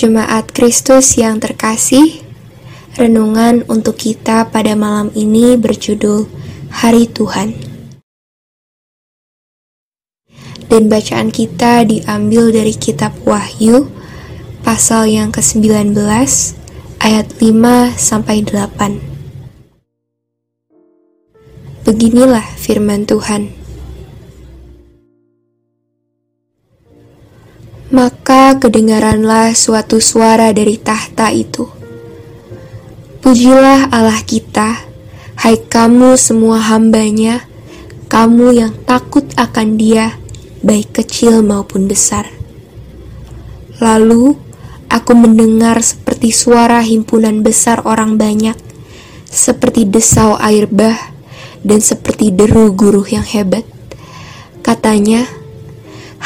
Jemaat Kristus yang terkasih, renungan untuk kita pada malam ini berjudul Hari Tuhan. Dan bacaan kita diambil dari kitab Wahyu pasal yang ke-19 ayat 5 sampai 8. Beginilah firman Tuhan. Maka kedengaranlah suatu suara dari tahta itu. Pujilah Allah kita, hai kamu semua hambanya, kamu yang takut akan dia, baik kecil maupun besar. Lalu aku mendengar seperti suara himpunan besar orang banyak, seperti desau air bah, dan seperti deru guru yang hebat. Katanya,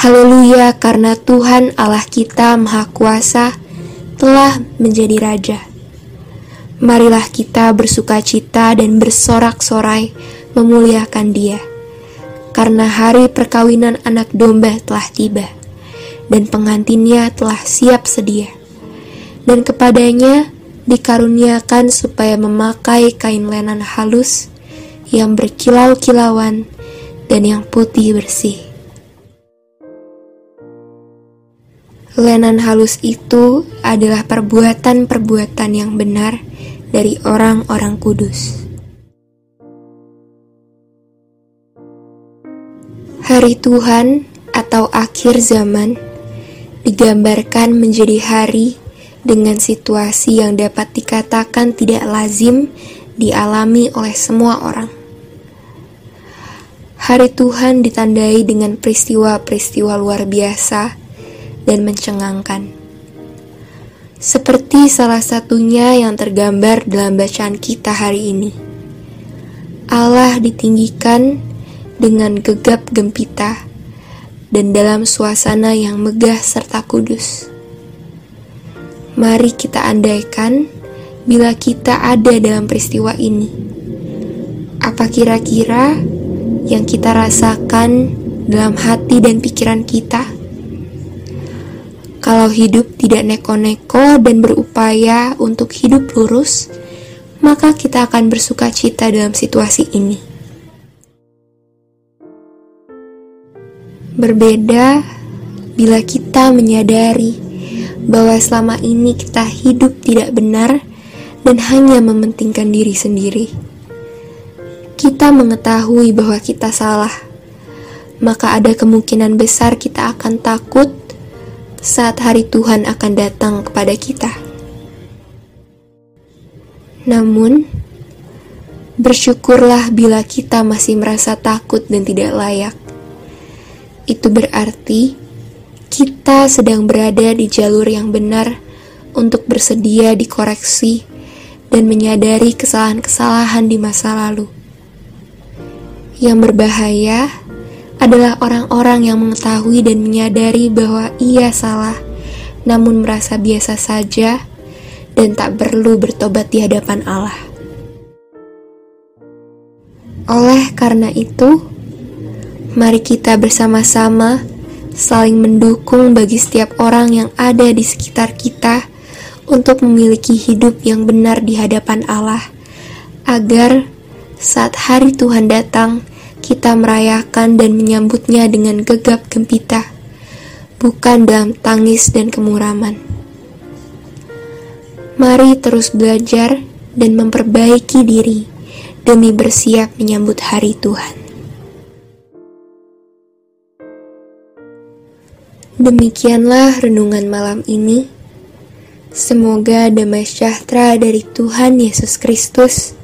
Haleluya karena Tuhan Allah kita Maha Kuasa telah menjadi Raja. Marilah kita bersuka cita dan bersorak-sorai memuliakan dia. Karena hari perkawinan anak domba telah tiba, dan pengantinnya telah siap sedia. Dan kepadanya dikaruniakan supaya memakai kain lenan halus yang berkilau-kilauan dan yang putih bersih Lenan halus itu adalah perbuatan-perbuatan yang benar dari orang-orang kudus. Hari Tuhan atau akhir zaman digambarkan menjadi hari dengan situasi yang dapat dikatakan tidak lazim dialami oleh semua orang. Hari Tuhan ditandai dengan peristiwa-peristiwa luar biasa dan mencengangkan. Seperti salah satunya yang tergambar dalam bacaan kita hari ini. Allah ditinggikan dengan gegap gempita dan dalam suasana yang megah serta kudus. Mari kita andaikan bila kita ada dalam peristiwa ini. Apa kira-kira yang kita rasakan dalam hati dan pikiran kita? Kalau hidup tidak neko-neko dan berupaya untuk hidup lurus, maka kita akan bersuka cita dalam situasi ini. Berbeda bila kita menyadari bahwa selama ini kita hidup tidak benar dan hanya mementingkan diri sendiri. Kita mengetahui bahwa kita salah, maka ada kemungkinan besar kita akan takut saat hari Tuhan akan datang kepada kita. Namun, bersyukurlah bila kita masih merasa takut dan tidak layak. Itu berarti kita sedang berada di jalur yang benar untuk bersedia dikoreksi dan menyadari kesalahan-kesalahan di masa lalu. Yang berbahaya adalah orang-orang yang mengetahui dan menyadari bahwa ia salah, namun merasa biasa saja dan tak perlu bertobat di hadapan Allah. Oleh karena itu, mari kita bersama-sama saling mendukung bagi setiap orang yang ada di sekitar kita untuk memiliki hidup yang benar di hadapan Allah, agar saat hari Tuhan datang, kita merayakan dan menyambutnya dengan gegap gempita, bukan dalam tangis dan kemuraman. Mari terus belajar dan memperbaiki diri demi bersiap menyambut hari Tuhan. Demikianlah renungan malam ini. Semoga damai sejahtera dari Tuhan Yesus Kristus